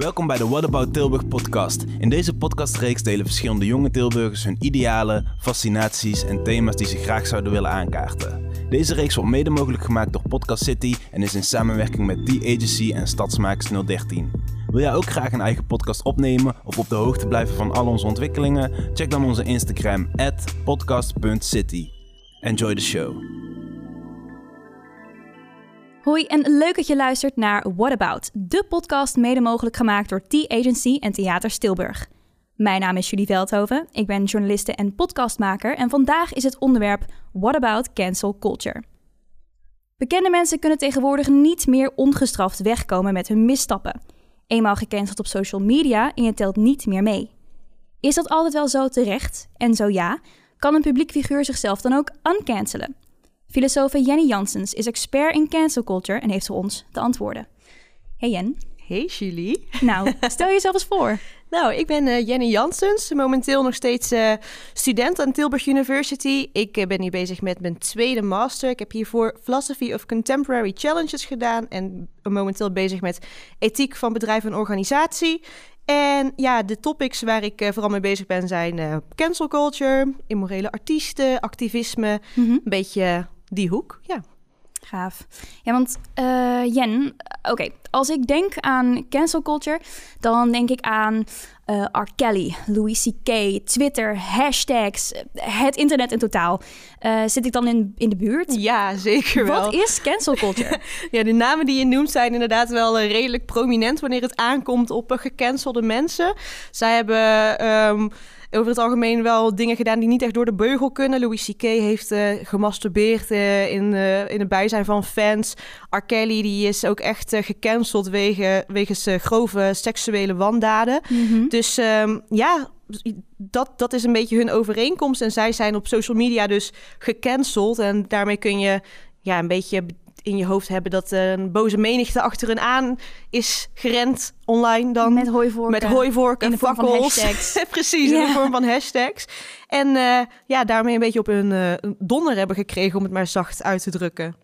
Welkom bij de What About Tilburg podcast. In deze podcastreeks delen verschillende jonge Tilburgers hun idealen, fascinaties en thema's die ze graag zouden willen aankaarten. Deze reeks wordt mede mogelijk gemaakt door Podcast City en is in samenwerking met The Agency en Stadsmakers 013. Wil jij ook graag een eigen podcast opnemen of op de hoogte blijven van al onze ontwikkelingen? Check dan onze Instagram podcast.city. Enjoy the show. Hoi en leuk dat je luistert naar What About, de podcast mede mogelijk gemaakt door T-Agency en Theater Stilburg. Mijn naam is Julie Veldhoven, ik ben journaliste en podcastmaker en vandaag is het onderwerp What About Cancel Culture. Bekende mensen kunnen tegenwoordig niet meer ongestraft wegkomen met hun misstappen. Eenmaal gecanceld op social media en je telt niet meer mee. Is dat altijd wel zo terecht? En zo ja, kan een publiek figuur zichzelf dan ook uncancelen? Filosoof Jenny Janssens is expert in cancel culture en heeft voor ons de antwoorden. Hey Jen. Hey Julie. Nou, stel jezelf eens voor. Nou, ik ben uh, Jenny Janssens, momenteel nog steeds uh, student aan Tilburg University. Ik uh, ben hier bezig met mijn tweede master. Ik heb hiervoor Philosophy of Contemporary Challenges gedaan en ben momenteel bezig met ethiek van bedrijf en organisatie. En ja, de topics waar ik vooral mee bezig ben zijn cancel culture, immorele artiesten, activisme, mm -hmm. een beetje die hoek, ja. Gaaf. Ja, want uh, Jen, oké, als ik denk aan cancel culture, dan denk ik aan uh, R. Kelly, Louis C.K., Twitter, hashtags, het internet in totaal. Uh, zit ik dan in, in de buurt? Ja, zeker wel. Wat is cancel culture? ja, de namen die je noemt zijn inderdaad wel redelijk prominent wanneer het aankomt op gecancelde mensen. Zij hebben... Um, over het algemeen wel dingen gedaan die niet echt door de beugel kunnen. Louis C.K. heeft uh, gemasturbeerd uh, in, uh, in het bijzijn van fans. R. Kelly die is ook echt gecanceld wegen, wegens grove seksuele wandaden. Mm -hmm. Dus um, ja, dat, dat is een beetje hun overeenkomst. En zij zijn op social media dus gecanceld. En daarmee kun je ja, een beetje in je hoofd hebben dat een boze menigte achter hun aan is gerend online dan. Met hooivorken. Met hooivorken, in de fakkels. Precies, ja. in de vorm van hashtags. En uh, ja, daarmee een beetje op hun uh, donder hebben gekregen, om het maar zacht uit te drukken.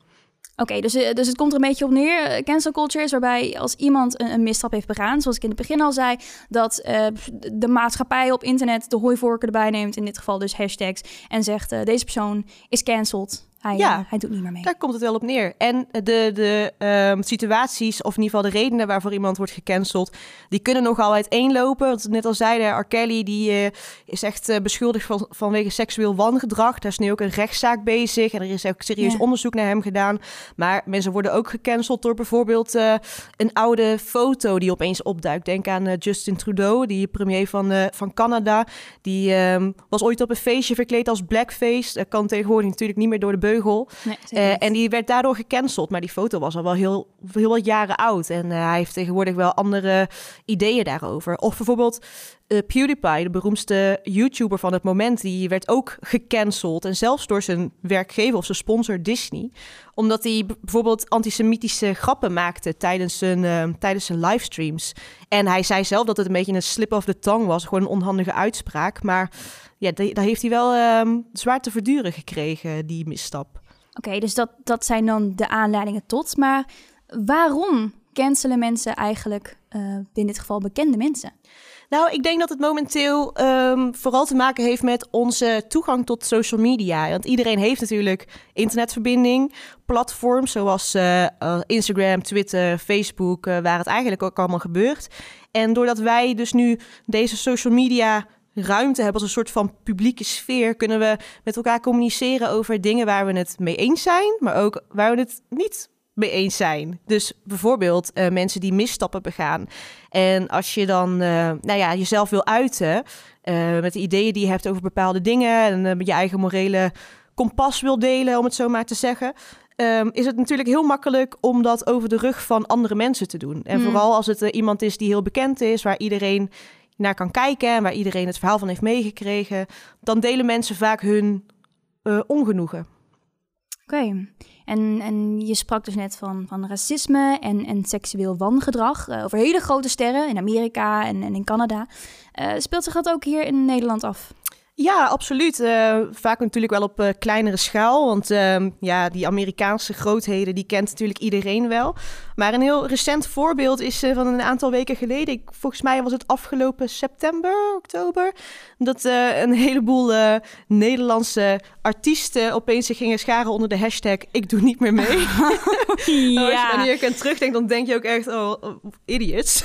Oké, okay, dus, dus het komt er een beetje op neer. Cancel culture is waarbij als iemand een, een misstap heeft begaan, zoals ik in het begin al zei, dat uh, de maatschappij op internet de hooivorken erbij neemt, in dit geval dus hashtags, en zegt uh, deze persoon is cancelled. Hij, ja, uh, hij doet niet meer mee. Daar komt het wel op neer. En de, de um, situaties, of in ieder geval de redenen waarvoor iemand wordt gecanceld, die kunnen nogal uiteenlopen. Want net al zeiden, R. Kelly die, uh, is echt uh, beschuldigd van, vanwege seksueel wangedrag. Daar is nu ook een rechtszaak bezig en er is ook serieus ja. onderzoek naar hem gedaan. Maar mensen worden ook gecanceld door bijvoorbeeld een oude foto die opeens opduikt. Denk aan Justin Trudeau, die premier van, van Canada. Die um, was ooit op een feestje verkleed als blackface. Dat kan tegenwoordig natuurlijk niet meer door de beugel. Nee, uh, en die werd daardoor gecanceld. Maar die foto was al wel heel, heel wat jaren oud. En uh, hij heeft tegenwoordig wel andere ideeën daarover. Of bijvoorbeeld uh, PewDiePie, de beroemdste YouTuber van het moment, die werd ook gecanceld. En zelfs door zijn werkgever of zijn sponsor Disney. Omdat hij bijvoorbeeld antisemitische grappen maakte tijdens zijn, uh, tijdens zijn livestreams. En hij zei zelf dat het een beetje een slip of the tongue was. Gewoon een onhandige uitspraak. Maar ja, daar heeft hij wel um, zwaar te verduren gekregen, die misstap. Oké, okay, dus dat, dat zijn dan de aanleidingen tot. Maar waarom cancelen mensen eigenlijk, uh, in dit geval bekende mensen? Nou, ik denk dat het momenteel um, vooral te maken heeft met onze toegang tot social media. Want iedereen heeft natuurlijk internetverbinding, platforms zoals uh, uh, Instagram, Twitter, Facebook, uh, waar het eigenlijk ook allemaal gebeurt. En doordat wij dus nu deze social media ruimte hebben als een soort van publieke sfeer, kunnen we met elkaar communiceren over dingen waar we het mee eens zijn, maar ook waar we het niet mee eens zijn. Dus bijvoorbeeld uh, mensen die misstappen begaan. En als je dan uh, nou ja, jezelf wil uiten uh, met de ideeën die je hebt over bepaalde dingen en met je eigen morele kompas wil delen, om het zo maar te zeggen. Um, is het natuurlijk heel makkelijk om dat over de rug van andere mensen te doen. En mm. vooral als het iemand is die heel bekend is, waar iedereen naar kan kijken en waar iedereen het verhaal van heeft meegekregen, dan delen mensen vaak hun uh, ongenoegen. Oké, en, en je sprak dus net van, van racisme en, en seksueel wangedrag uh, over hele grote sterren in Amerika en, en in Canada. Uh, speelt zich dat ook hier in Nederland af? Ja, absoluut. Uh, vaak natuurlijk wel op uh, kleinere schaal. Want uh, ja, die Amerikaanse grootheden, die kent natuurlijk iedereen wel. Maar een heel recent voorbeeld is uh, van een aantal weken geleden. Ik, volgens mij was het afgelopen september, oktober. Dat een heleboel Nederlandse artiesten opeens zich gingen scharen onder de hashtag Ik doe niet meer mee. ja. Als je kunt terugdenken, dan denk je ook echt, oh, idiots.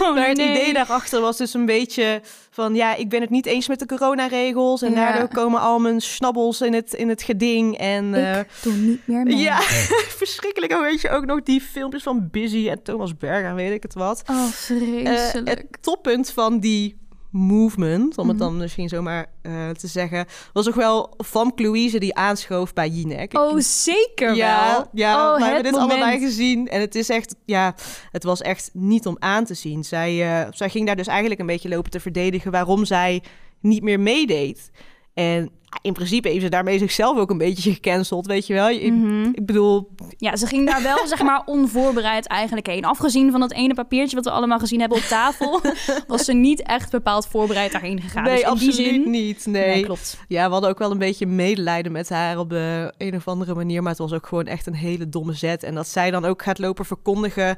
Oh, maar het nee. idee daarachter was dus een beetje van ja, ik ben het niet eens met de coronaregels. En daardoor komen al mijn snabbels in het, in het geding. En, ik uh, doe niet meer mee. Ja, verschrikkelijk. En weet je ook nog die filmpjes van Busy en Thomas Berger, weet ik het wat. Oh, vreselijk. Uh, het toppunt van die movement, om het mhm. dan misschien zomaar uh, te zeggen, was ook wel van Louise die aanschoof bij Jinek. Oh, zeker ja, wel. Ja, oh, we hebben dit moment. allebei gezien. En het is echt, ja, het was echt niet om aan te zien. Zij, uh, zij ging daar dus eigenlijk een beetje lopen te verdedigen waarom zij niet meer meedeed. En in principe heeft ze daarmee zichzelf ook een beetje gecanceld, weet je wel. Ik, mhm. ik, bedoel... Ja, ze ging daar wel, zeg maar, onvoorbereid eigenlijk heen. Afgezien van dat ene papiertje wat we allemaal gezien hebben op tafel... was ze niet echt bepaald voorbereid daarheen gegaan. Nee, dus absoluut die zin... niet. Nee. klopt. Ja, we hadden ook wel een beetje medelijden met haar op de een of andere manier. Maar het was ook gewoon echt een hele domme zet. En dat zij dan ook gaat lopen verkondigen...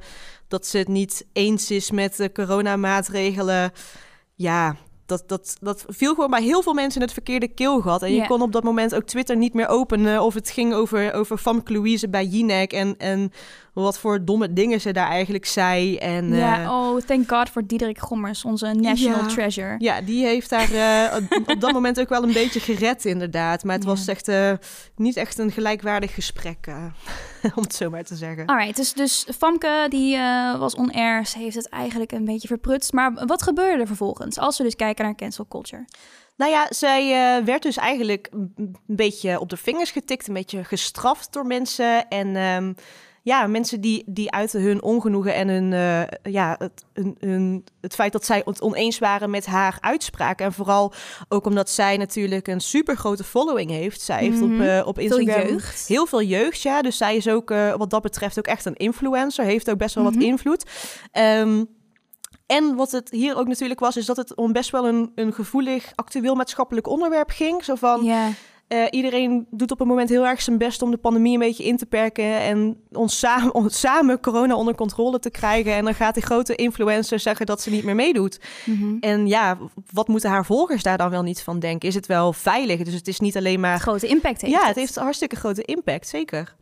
dat ze het niet eens is met de coronamaatregelen... Ja, dat, dat, dat viel gewoon bij heel veel mensen in het verkeerde keelgat. En je kon op dat moment ook Twitter niet meer openen. Of het ging over, over Famke Louise bij Jinek. En, en wat voor domme dingen ze daar eigenlijk zei. En, ja, uh, oh, thank God voor Diederik Gommers, onze national treasure. Ja, die heeft daar uh, op dat moment ook wel een beetje gered, inderdaad. Maar het was echt uh, niet echt een gelijkwaardig gesprek, om het zo maar te zeggen. Alright, dus, dus Famke, die was on-air. Ze heeft het eigenlijk een beetje verprutst. Maar wat gebeurde er vervolgens, als we dus kijken naar cancel culture? Nou ja, zij uh, werd dus eigenlijk een beetje op de vingers getikt, een beetje gestraft door mensen. En um, ja, mensen die, die uiten hun ongenoegen en hun, uh, ja, het, hun, het feit dat zij het oneens waren met haar uitspraken. En vooral ook omdat zij natuurlijk een super grote following heeft. Zij heeft op, uh, op Instagram veel heel veel jeugd. Ja, dus zij is ook uh, wat dat betreft ook echt een influencer. Heeft ook best wel wat mhm. invloed. Um, en wat het hier ook natuurlijk was, is dat het om best wel een, een gevoelig, actueel maatschappelijk onderwerp ging. Zo van. Uh, iedereen doet op het moment heel erg zijn best om de pandemie een beetje in te perken en ons samen, ons samen corona onder controle te krijgen. En dan gaat die grote influencer zeggen dat ze niet meer meedoet. Mm En ja, wat moeten haar volgers daar dan wel niet van denken? Is het wel veilig? Dus het is niet alleen maar. Grote impact heeft. Ja, het, het heeft hartstikke grote impact, zeker.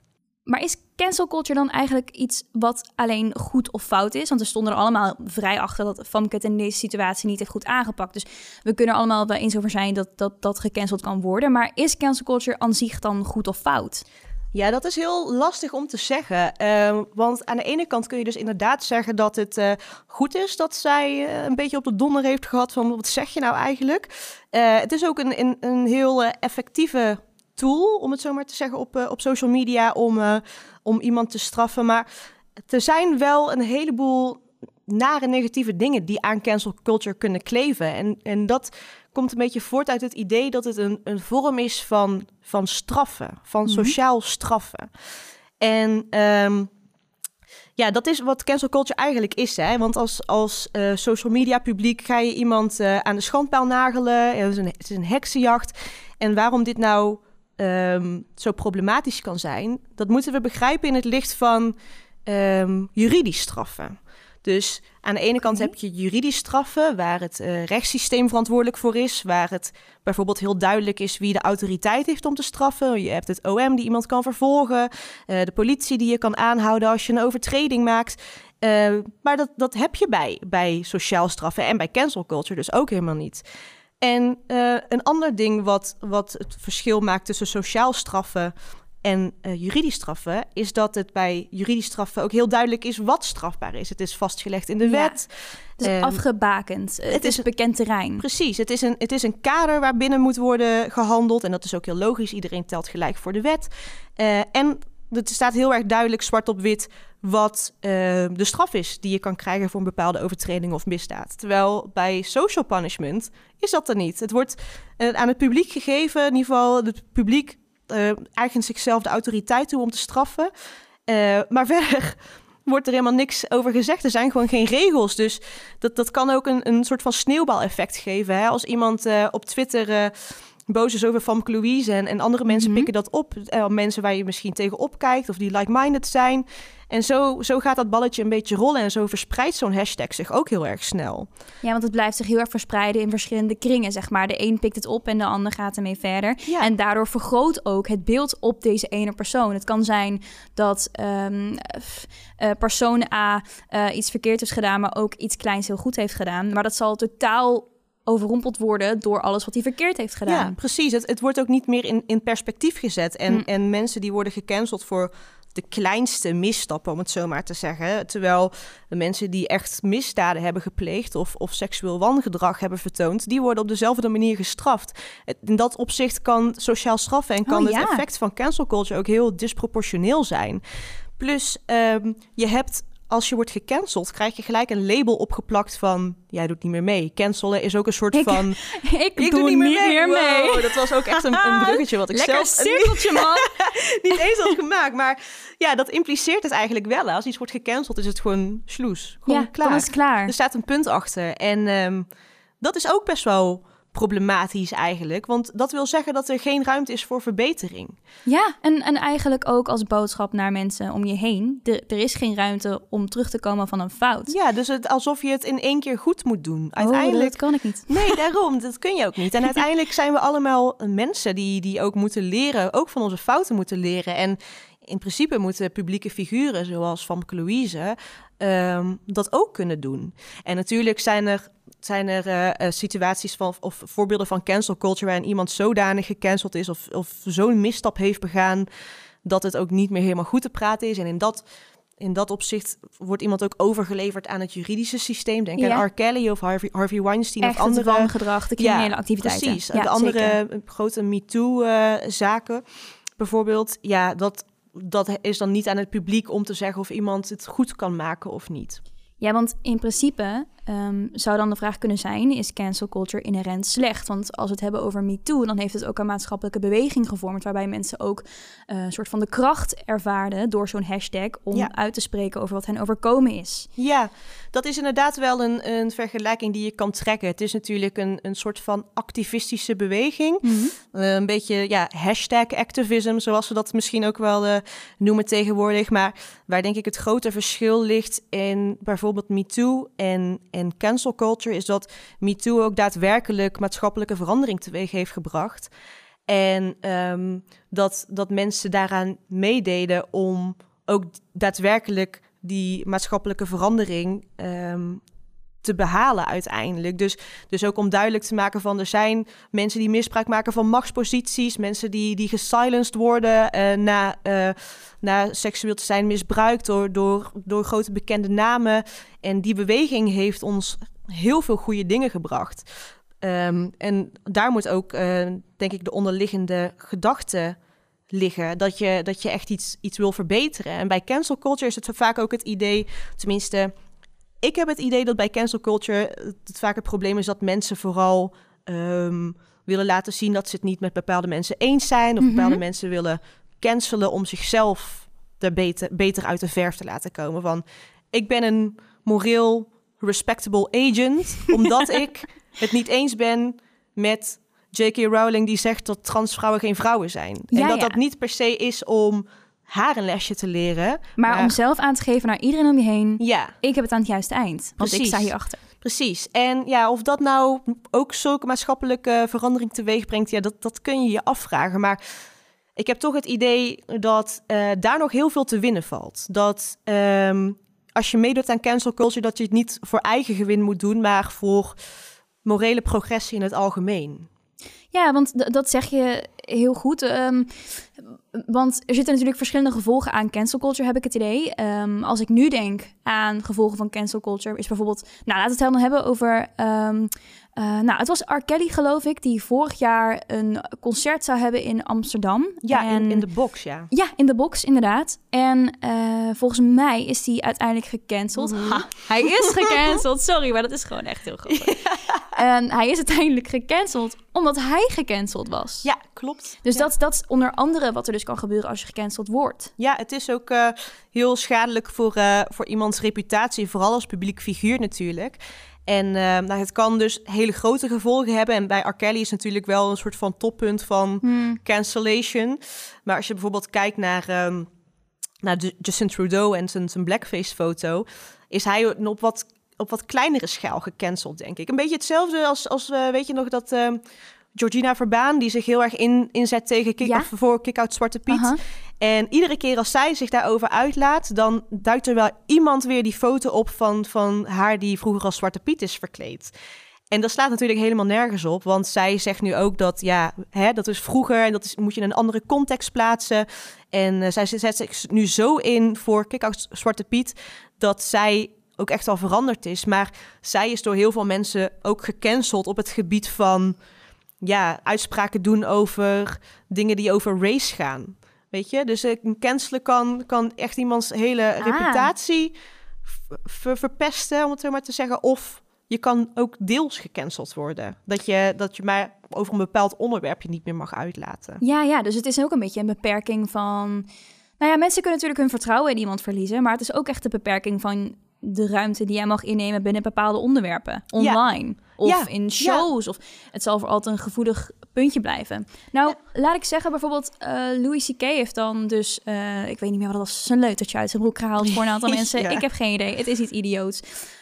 Maar is cancel culture dan eigenlijk iets wat alleen goed of fout is? Want we stonden er allemaal vrij achter dat Famke het in deze situatie niet heeft goed aangepakt. Dus we kunnen er allemaal wel eens over zijn dat, dat dat gecanceld kan worden. Maar is cancel culture aan zich dan goed of fout? Ja, dat is heel lastig om te zeggen. Uh, want aan de ene kant kun je dus inderdaad zeggen dat het uh, goed is dat zij uh, een beetje op de donder heeft gehad van wat zeg je nou eigenlijk. Uh, het is ook een, een, een heel effectieve tool, om het zo maar te zeggen, op, uh, op social media om, uh, om iemand te straffen. Maar er zijn wel een heleboel nare negatieve dingen die aan cancel culture kunnen kleven. En, en dat komt een beetje voort uit het idee dat het een, een vorm is van, van straffen, van mhm. sociaal straffen. En um, ja, dat is wat cancel culture eigenlijk is. Hè? Want als, als uh, social media publiek ga je iemand uh, aan de schandpaal nagelen. Het is, een, het is een heksenjacht. En waarom dit nou um, zo problematisch kan zijn, dat moeten we begrijpen in het licht van um, juridisch straffen. Dus aan de ene kant heb je juridisch straffen, waar het uh, rechtssysteem verantwoordelijk voor is, waar het bijvoorbeeld heel duidelijk is wie de autoriteit heeft om te straffen. Je hebt het OM die iemand kan vervolgen, uh, de politie die je kan aanhouden als je een overtreding maakt. Uh, maar dat, dat heb je bij, bij sociaal straffen en bij cancel culture dus ook helemaal niet. En uh, een ander ding wat, wat het verschil maakt tussen sociaal straffen en uh, juridisch straffen, is dat het bij juridisch straffen ook heel duidelijk is wat strafbaar is. Het is vastgelegd in de ja. wet. Het is um, afgebakend. Het, het is een bekend terrein. Precies. Het is, een, het is een kader waarbinnen moet worden gehandeld. En dat is ook heel logisch. Iedereen telt gelijk voor de wet. Uh, en er staat heel erg duidelijk zwart op wit wat uh, de straf is die je kan krijgen voor een bepaalde overtreding of misdaad. Terwijl bij social punishment is dat er niet. Het wordt uh, aan het publiek gegeven, in ieder geval het publiek uh, eigent zichzelf de autoriteit toe om te straffen. maar verder wordt er helemaal niks over gezegd. Er zijn gewoon geen regels. Dus dat, dat kan ook een, een soort van sneeuwbaleffect geven. Hè? Als iemand op Twitter boos is over Famke Louise en, en andere mensen mm -hmm. pikken dat op. Uh, mensen waar je misschien tegenop kijkt of die like-minded zijn. En zo, zo gaat dat balletje een beetje rollen en zo verspreidt zo'n hashtag zich ook heel erg snel. Ja, want het blijft zich heel erg verspreiden in verschillende kringen, zeg maar. De een pikt het op en de ander gaat ermee verder. Ja. En daardoor vergroot ook het beeld op deze ene persoon. Het kan zijn dat um, uh, persoon A uh, iets verkeerd heeft gedaan, maar ook iets kleins heel goed heeft gedaan. Maar dat zal totaal overrompeld worden door alles wat hij verkeerd heeft gedaan. Ja, precies. Het, het wordt ook niet meer in, in perspectief gezet. En, hm. en mensen die worden gecanceld voor de kleinste misstappen, om het zo maar te zeggen. Terwijl de mensen die echt misdaden hebben gepleegd of, of seksueel wangedrag hebben vertoond, die worden op dezelfde manier gestraft. In dat opzicht kan sociaal straffen en kan oh, ja. het effect van cancel culture ook heel disproportioneel zijn. Plus, um, je hebt als je wordt gecanceld, krijg je gelijk een label opgeplakt van... jij doet niet meer mee. Cancelen is ook een soort ik, van... Ik, ik doe, niet meer mee. Meer mee. Wow, dat was ook echt een, een bruggetje wat ik Lekker zelf... cirkeltje, man. niet eens had gemaakt, maar ja, dat impliceert het eigenlijk wel. Als iets wordt gecanceld, is het gewoon sloes. Gewoon ja, klaar. dan is klaar. Er staat een punt achter. En um, dat is ook best wel problematisch eigenlijk. Want dat wil zeggen dat er geen ruimte is voor verbetering. Ja, en, en eigenlijk ook als boodschap naar mensen om je heen. Er, er is geen ruimte om terug te komen van een fout. Ja, dus het, alsof je het in één keer goed moet doen. Uiteindelijk... Oh, dat kan ik niet. Nee, daarom. Dat kun je ook niet. En uiteindelijk zijn we allemaal mensen die, die ook moeten leren. Ook van onze fouten moeten leren. En in principe moeten publieke figuren zoals Famke Louise um, dat ook kunnen doen. En natuurlijk zijn er zijn er uh, uh, situaties van, of voorbeelden van cancel culture waarin iemand zodanig gecanceld is of, of zo'n misstap heeft begaan dat het ook niet meer helemaal goed te praten is. En in dat, in dat opzicht wordt iemand ook overgeleverd aan het juridische systeem. Denk Ja. aan R. Kelly of Harvey, Harvey Weinstein Echt of andere... het wangedrag, de criminele activiteiten. Precies. Ja, de andere zeker. grote MeToo-zaken bijvoorbeeld. Ja, dat, dat is dan niet aan het publiek om te zeggen of iemand het goed kan maken of niet. Ja, want in principe um, zou dan de vraag kunnen zijn: is cancel culture inherent slecht? Want als we het hebben over MeToo, dan heeft het ook een maatschappelijke beweging gevormd, waarbij mensen ook uh, een soort van de kracht ervaarden door zo'n hashtag om Ja. uit te spreken over wat hen overkomen is. Ja, dat is inderdaad wel een, een vergelijking die je kan trekken. Het is natuurlijk een, een soort van activistische beweging. Uh, een beetje ja, hashtag activism, zoals we dat misschien ook wel uh, noemen tegenwoordig. Maar waar denk ik het grote verschil ligt in bijvoorbeeld MeToo en, en cancel culture... is dat MeToo ook daadwerkelijk maatschappelijke verandering teweeg heeft gebracht. En um, dat, dat mensen daaraan meededen om ook daadwerkelijk die maatschappelijke verandering um, te behalen uiteindelijk. Dus, dus ook om duidelijk te maken van er zijn mensen die misbruik maken van machtsposities, mensen die, die gesilenced worden uh, na, uh, na seksueel te zijn misbruikt door, door, door grote bekende namen. En die beweging heeft ons heel veel goede dingen gebracht. Um, en daar moet ook, uh, denk ik, de onderliggende gedachte liggen. Dat je, dat je echt iets, iets wil verbeteren. En bij cancel culture is het vaak ook het idee, tenminste, ik heb het idee dat bij cancel culture het vaak het probleem is dat mensen vooral um, willen laten zien dat ze het niet met bepaalde mensen eens zijn. Of Mhm. bepaalde mensen willen cancelen om zichzelf er beter, beter uit de verf te laten komen. Van ik ben een moreel respectable agent, omdat ik het niet eens ben met J.K. Rowling die zegt dat transvrouwen geen vrouwen zijn. Ja, en dat ja. dat niet per se is om haar een lesje te leren. Maar, om zelf aan te geven naar iedereen om je heen: Ja, ik heb het aan het juiste eind. Want ik sta hierachter. precies. En ja, of dat nou ook zulke maatschappelijke verandering teweeg brengt, ja, dat, dat kun je je afvragen. Maar ik heb toch het idee dat uh, daar nog heel veel te winnen valt. Dat um, als je meedoet aan cancel culture, dat je het niet voor eigen gewin moet doen, maar voor morele progressie in het algemeen. Ja, want dat zeg je heel goed. Um, want er zitten natuurlijk verschillende gevolgen aan cancel culture, heb ik het idee. Um, als ik nu denk aan gevolgen van cancel culture, is bijvoorbeeld... Nou, laten we het dan hebben over um, eh, nou, het was R. Kelly, geloof ik, die vorig jaar een concert zou hebben in Amsterdam. Ja, En- in, in de box, ja. Ja, in de box, inderdaad. En eh, volgens mij is hij uiteindelijk gecanceld. Mhm. Ha, hij is gecanceld. Sorry, maar dat is gewoon echt heel grappig. En hij is uiteindelijk gecanceld omdat hij gecanceld was. Ja, klopt. Dus ja. dat, dat is onder andere wat er dus kan gebeuren als je gecanceld wordt. Ja, het is ook eh, heel schadelijk voor, voor iemands reputatie, vooral als publiek figuur natuurlijk. En eh, nou, het kan dus hele grote gevolgen hebben. En bij R. Kelly is natuurlijk wel een soort van toppunt van cancellation. Maar als je bijvoorbeeld kijkt naar, ehm, naar Ju- Justin Trudeau en zijn, zijn blackface-foto, is hij op wat, op wat kleinere schaal gecanceld, denk ik. Een beetje hetzelfde als, als eh, weet je nog, dat ehm, Georgina Verbaan, die zich heel erg in, inzet tegen kick, Ja. of voor Kick-Out Zwarte Piet. En iedere keer als zij zich daarover uitlaat, dan duikt er wel iemand weer die foto op van, van haar die vroeger als Zwarte Piet is verkleed. En dat slaat natuurlijk helemaal nergens op, want zij zegt nu ook dat, ja, hè, dat is vroeger en dat is, moet je in een andere context plaatsen. En eh, zij zet zich nu zo in voor Kick-Out Zwarte Piet, dat zij ook echt al veranderd is. Maar zij is door heel veel mensen ook gecanceld op het gebied van, ja, uitspraken doen over dingen die over race gaan. Weet je, dus eh, een cancelen kan, kan echt iemands hele Ah. reputatie ver- verpesten, om het zo maar te zeggen. Of je kan ook deels gecanceld worden. Dat je, dat je maar over een bepaald onderwerp je niet meer mag uitlaten. Ja, ja, dus het is ook een beetje een beperking van... Nou ja, mensen kunnen natuurlijk hun vertrouwen in iemand verliezen... maar het is ook echt de beperking van de ruimte die jij mag innemen binnen bepaalde onderwerpen. Online of Ja, in shows. Of het zal voor altijd een gevoelig puntje blijven. Nou, laat ik zeggen bijvoorbeeld... eh, Louis C.K. heeft dan dus... eh, ik weet niet meer wat dat was. Zijn leutertje uit zijn broek gehaald voor een aantal mensen. Ik heb geen idee. Het is iets idioots.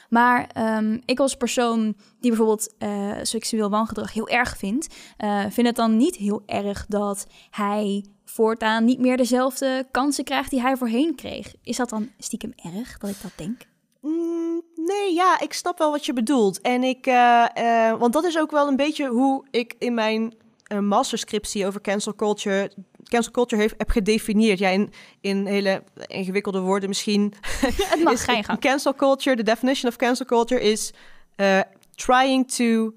Maar ehm, ik als persoon die bijvoorbeeld eh, seksueel wangedrag heel erg vindt... eh, vind het dan niet heel erg dat hij voortaan niet meer dezelfde kansen krijgt die hij voorheen kreeg. Is dat dan stiekem erg dat ik dat denk? Mm, nee, ja, ik snap wel wat je bedoelt. En ik, eh, eh, want dat is ook wel een beetje hoe ik in mijn eh, masterscriptie over cancel culture, cancel culture heeft, heb gedefinieerd. Ja, in, in hele ingewikkelde woorden misschien. Het mag, is ga je gang. Cancel culture, the definition of cancel culture is uh, trying to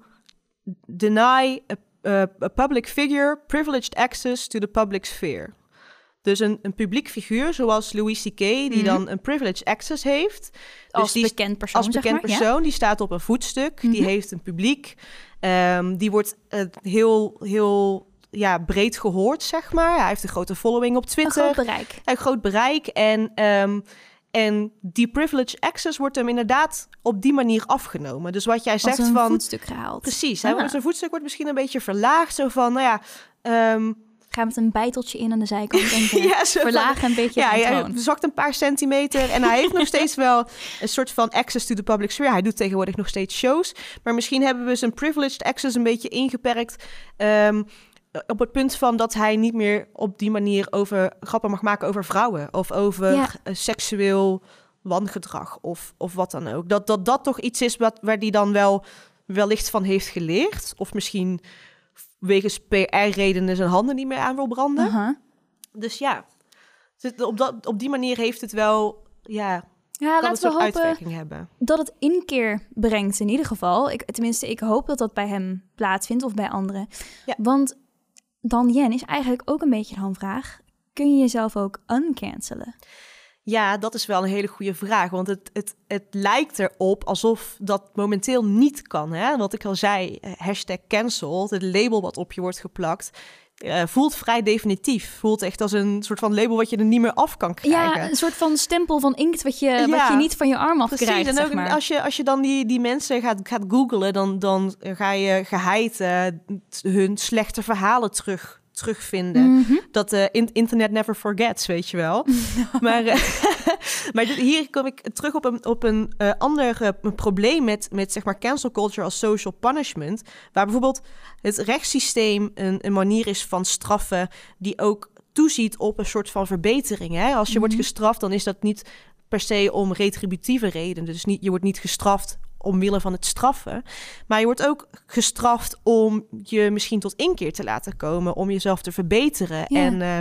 deny a, a, a public figure privileged access to the public sphere. Dus een, een publiek figuur, zoals Louis C.K., die Mhm. dan een privileged access heeft. Als die, bekend persoon, als bekend zeg maar, ja? persoon, die staat op een voetstuk, die Mhm. heeft een publiek. Ehm, die wordt eh, heel, heel ja, breed gehoord, zeg maar. Hij heeft een grote following op Een Twitter. groot bereik. Een groot bereik. En, ehm, en die privilege access wordt hem inderdaad op die manier afgenomen. Dus wat jij zegt een van... voetstuk gehaald. Precies, hè, Ah. zijn voetstuk wordt misschien een beetje verlaagd. Zo van, nou ja... ehm, Ga met een bijteltje in aan de zijkant. En ja, ja, van- verlagen een beetje ja, hij zakt een paar centimeter en hij heeft nog steeds wel een soort van access to the public sphere. Hij doet tegenwoordig nog steeds shows, maar misschien hebben we zijn privileged access een beetje ingeperkt ehm, op het punt van dat hij niet meer op die manier over grappen mag maken over vrouwen of over Ja. eh, seksueel wangedrag of, of wat dan ook. Dat, dat dat toch iets is wat, waar die dan wel wellicht van heeft geleerd of misschien wegens PR-redenen zijn handen niet meer aan wil branden. Dus ja, het- op, dat, op die manier heeft het wel, ja, Ja, kan laten we hopen uitwerking hebben. dat het inkeer brengt in ieder geval. Ik, tenminste, ik hoop dat dat bij hem plaatsvindt of bij anderen. Ja. Want dan Jen is eigenlijk ook een beetje een hamvraag. Kun je jezelf ook uncancelen? Ja, dat is wel een hele goede vraag, want het, het, het lijkt erop alsof dat momenteel niet kan. Hè? Wat ik al zei, eh, hashtag cancel, het label wat op je wordt geplakt, eh, voelt vrij definitief. Voelt echt als een soort van label wat je er niet meer af kan krijgen. Ja, een soort van stempel van inkt wat je, wat je niet van je arm af Precies, krijgt, en zeg maar. als je, als je dan die, die mensen gaat, gaat googlen, dan, dan ga je geheid eh, hun slechte verhalen terug, terugvinden. Mhm. Dat in- internet never forgets, weet je wel. maar eh, maar hier kom ik terug op een, op een eh, ander probleem met, met zeg maar cancel culture als social punishment. Waar bijvoorbeeld het rechtssysteem een, een manier is van straffen die ook toeziet op een soort van verbetering. Hè? Als je wordt Mhm. gestraft, dan is dat niet per se om retributieve redenen. Dus niet, je wordt niet gestraft omwille van het straffen. Maar je wordt ook gestraft om je misschien tot inkeer te laten komen, om jezelf te verbeteren. Ja. En eh,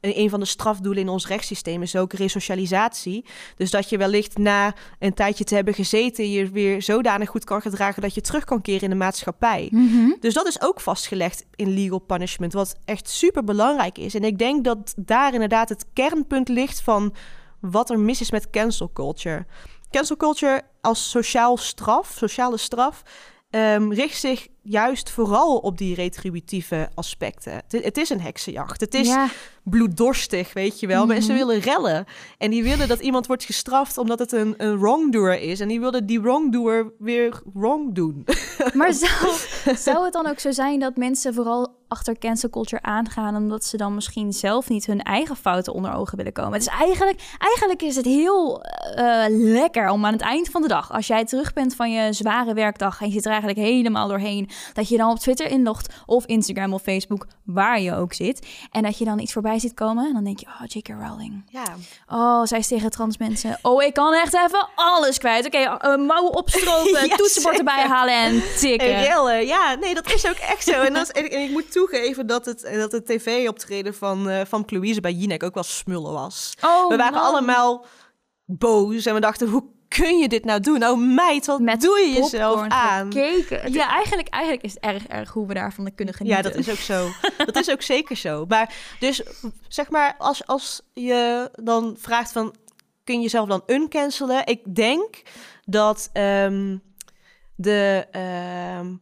een van de strafdoelen in ons rechtssysteem is ook resocialisatie. Dus dat je wellicht na een tijdje te hebben gezeten, je weer zodanig goed kan gedragen dat je terug kan keren in de maatschappij. Mhm. Dus dat is ook vastgelegd in legal punishment, wat echt super belangrijk is. En ik denk dat daar inderdaad het kernpunt ligt van wat er mis is met cancel culture. Cancel culture als sociaal straf, sociale straf, ehm, richt zich juist vooral op die retributieve aspecten. Het, is een heksenjacht. Het is ja. bloeddorstig, weet je wel. Mensen Mhm. willen rellen. En die willen dat iemand wordt gestraft omdat het een, een wrongdoer is. En die willen die wrongdoer weer wrong doen. Maar zou, zou het dan ook zo zijn dat mensen vooral achter cancel culture aangaan... omdat ze dan misschien zelf niet hun eigen fouten onder ogen willen komen? Het is eigenlijk, eigenlijk is het heel eh, lekker om aan het eind van de dag... als jij terug bent van je zware werkdag en je zit er eigenlijk helemaal doorheen... dat je dan op Twitter inlogt of Instagram of Facebook, waar je ook zit... en dat je dan iets voorbij ziet komen en dan denk je... oh, J.K. Rowling. Ja. Oh, zij is tegen trans mensen. Oh, ik kan echt even alles kwijt. Oké, eh, mouwen opstropen, Ja, toetsenbord zeker. erbij halen en tikken. En rellen, ja, nee, dat is ook echt zo. En, dat is, en, en ik moet toegeven dat het, dat het tv-optreden van, eh van Louise bij Jinek ook wel smullen was. Oh, we waren man. allemaal boos en we dachten, hoe kun je dit nou doen? Nou meid, wat Met doe je jezelf aan? gekeken. Ja. eigenlijk, eigenlijk is het erg erg hoe we daarvan kunnen genieten. Ja, dat is ook zo. Dat is ook zeker zo. Maar dus zeg maar, als, als je dan vraagt van, kun je jezelf dan uncancelen? Ik denk dat ehm, de, ehm,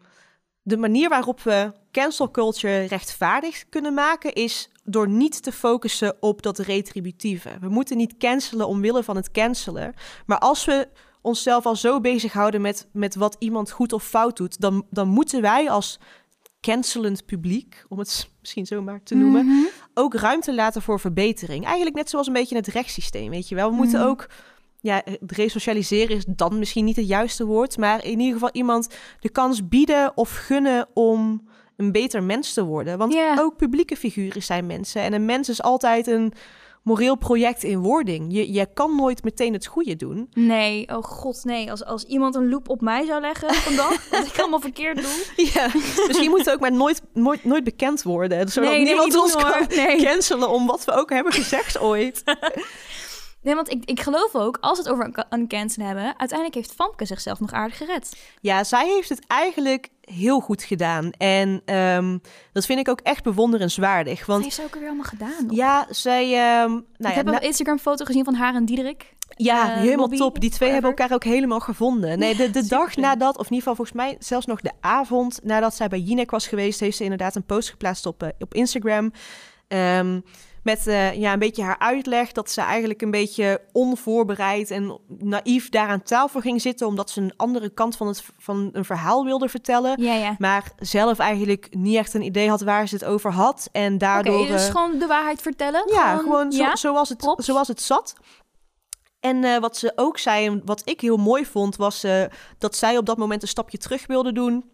de manier waarop we cancel culture rechtvaardig kunnen maken, is door niet te focussen op dat retributieve. We moeten niet cancelen omwille van het cancelen. Maar als we onszelf al zo bezighouden met, met wat iemand goed of fout doet, dan, dan moeten wij als cancelend publiek, om het misschien zo maar te noemen, Mhm. ook ruimte laten voor verbetering. Eigenlijk net zoals een beetje het rechtssysteem, weet je wel. We moeten Mhm. ook, ja, resocialiseren is dan misschien niet het juiste woord, maar in ieder geval iemand de kans bieden of gunnen om een beter mens te worden. Want ook publieke figuren zijn mensen en een mens is altijd een moreel project in wording. Je, je kan nooit meteen het goede doen. Nee, oh god, nee. Als, als iemand een loop op mij zou leggen vandaag, dat ik allemaal verkeerd doe. Ja, misschien moet het ook maar nooit, nooit, nooit bekend worden. Zodat Nee, niemand ons kan. Nee. cancelen om wat we ook hebben gezegd ooit. Nee, want ik, ik geloof ook, als we het over cancel hebben, uiteindelijk heeft Famke zichzelf nog aardig gered. Ja, zij heeft het eigenlijk heel goed gedaan. En ehm, dat vind ik ook echt bewonderenswaardig. Wat Want heeft ze ook alweer allemaal gedaan? ja, zij... ehm, nou ik ja, heb een Instagram-foto gezien van haar en Diederik. ja, eh, helemaal top. Die twee hebben elkaar ook helemaal gevonden. Nee, de, de dag nadat, of in ieder geval volgens mij zelfs nog de avond nadat zij bij Jinek was geweest, heeft ze inderdaad een post geplaatst op, eh, op Instagram. Ehm, met eh, ja, een beetje haar uitleg dat ze eigenlijk een beetje onvoorbereid en naïef daar aan tafel ging zitten, omdat ze een andere kant van, het, van een verhaal wilde vertellen. Ja, ja. Maar zelf eigenlijk niet echt een idee had waar ze het over had. En Oké, daardoor. dus eh, gewoon de waarheid vertellen? ja, gewoon zo, ja? zoals, het, Props. zoals het zat. En eh, wat ze ook zei, en wat ik heel mooi vond, was dat zij op dat moment een stapje terug wilde doen.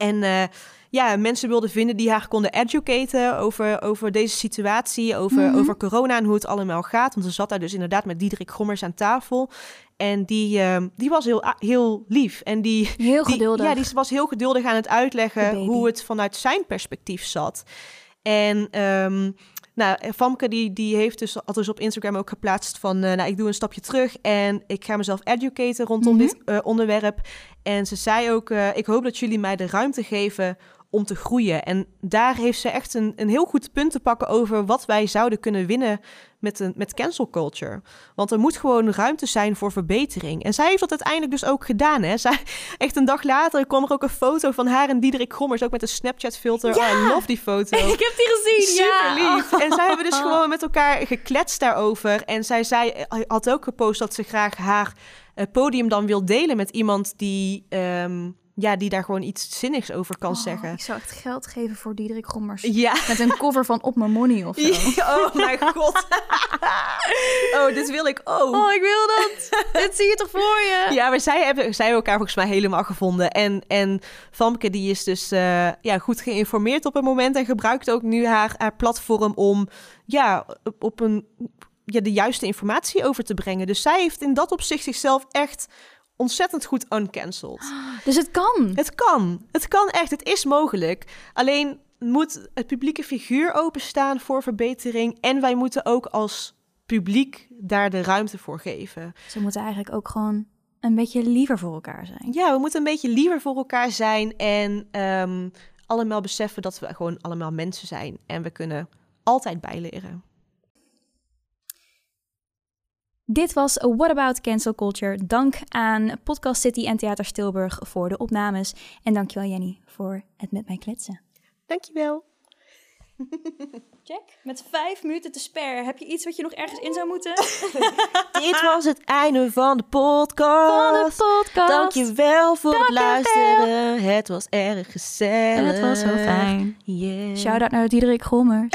En eh, ja, mensen wilden vinden die haar konden educaten over, over deze situatie, over, Mhm. over corona en hoe het allemaal gaat. Want ze zat daar dus inderdaad met Diederik Gommers aan tafel. En die, eh, die was heel, heel lief. En die, Heel die- geduldig. ja, die was heel geduldig aan het uitleggen hoe het vanuit zijn perspectief zat. En ehm, nou, Famke die, die heeft dus, had dus op Instagram ook geplaatst van... eh, nou, ik doe een stapje terug en ik ga mezelf educaten rondom Mhm. dit eh, onderwerp. En ze zei ook, eh, ik hoop dat jullie mij de ruimte geven om te groeien. En daar heeft ze echt een, een heel goed punt te pakken over wat wij zouden kunnen winnen met, een, met cancel culture. Want er moet gewoon ruimte zijn voor verbetering. En zij heeft dat uiteindelijk dus ook gedaan. Hè? Zij, echt een dag later kwam er ook een foto van haar en Diederik Gommers, ook met een Snapchat filter. Ja! Oh, I love die foto. ik heb die gezien, Super ja. lief. En zij hebben dus gewoon met elkaar gekletst daarover. En zij zei, had ook gepost dat ze graag haar eh, podium dan wil delen met iemand die, ehm, ja, die daar gewoon iets zinnigs over kan Oh, zeggen. Ik zou echt geld geven voor Diederik Gommers. Ja. Met een cover van Op Mijn Money of zo. Oh mijn god. oh, dit wil ik ook. Oh, ik wil dat. Dit zie je toch voor je? Ja, maar zij hebben, zij hebben elkaar volgens mij helemaal gevonden. En, en Famke die is dus eh, ja, goed geïnformeerd op het moment... en gebruikt ook nu haar, haar platform om ja, op- op een, ja, de juiste informatie over te brengen. Dus zij heeft in dat opzicht zichzelf echt ontzettend goed uncancelled. Dus het kan. Het kan. Het kan echt. Het is mogelijk. Alleen moet het publieke figuur openstaan voor verbetering. En wij moeten ook als publiek daar de ruimte voor geven. Ze moeten eigenlijk ook gewoon een beetje liever voor elkaar zijn. Ja, we moeten een beetje liever voor elkaar zijn. En ehm, allemaal beseffen dat we gewoon allemaal mensen zijn. En we kunnen altijd bijleren. Dit was What About Cancel Culture. Dank aan Podcast City en Theater Stilburg voor de opnames. En dankjewel Jenny voor het met mij kletsen. Dankjewel. Jack, met vijf minuten te spare. Heb je iets wat je nog ergens in zou moeten? Dit was het einde van de podcast. Van de podcast. Dankjewel voor het luisteren. Het was erg gezellig. Het was zo fijn. Yeah. Shout-out naar Diederik Gommers.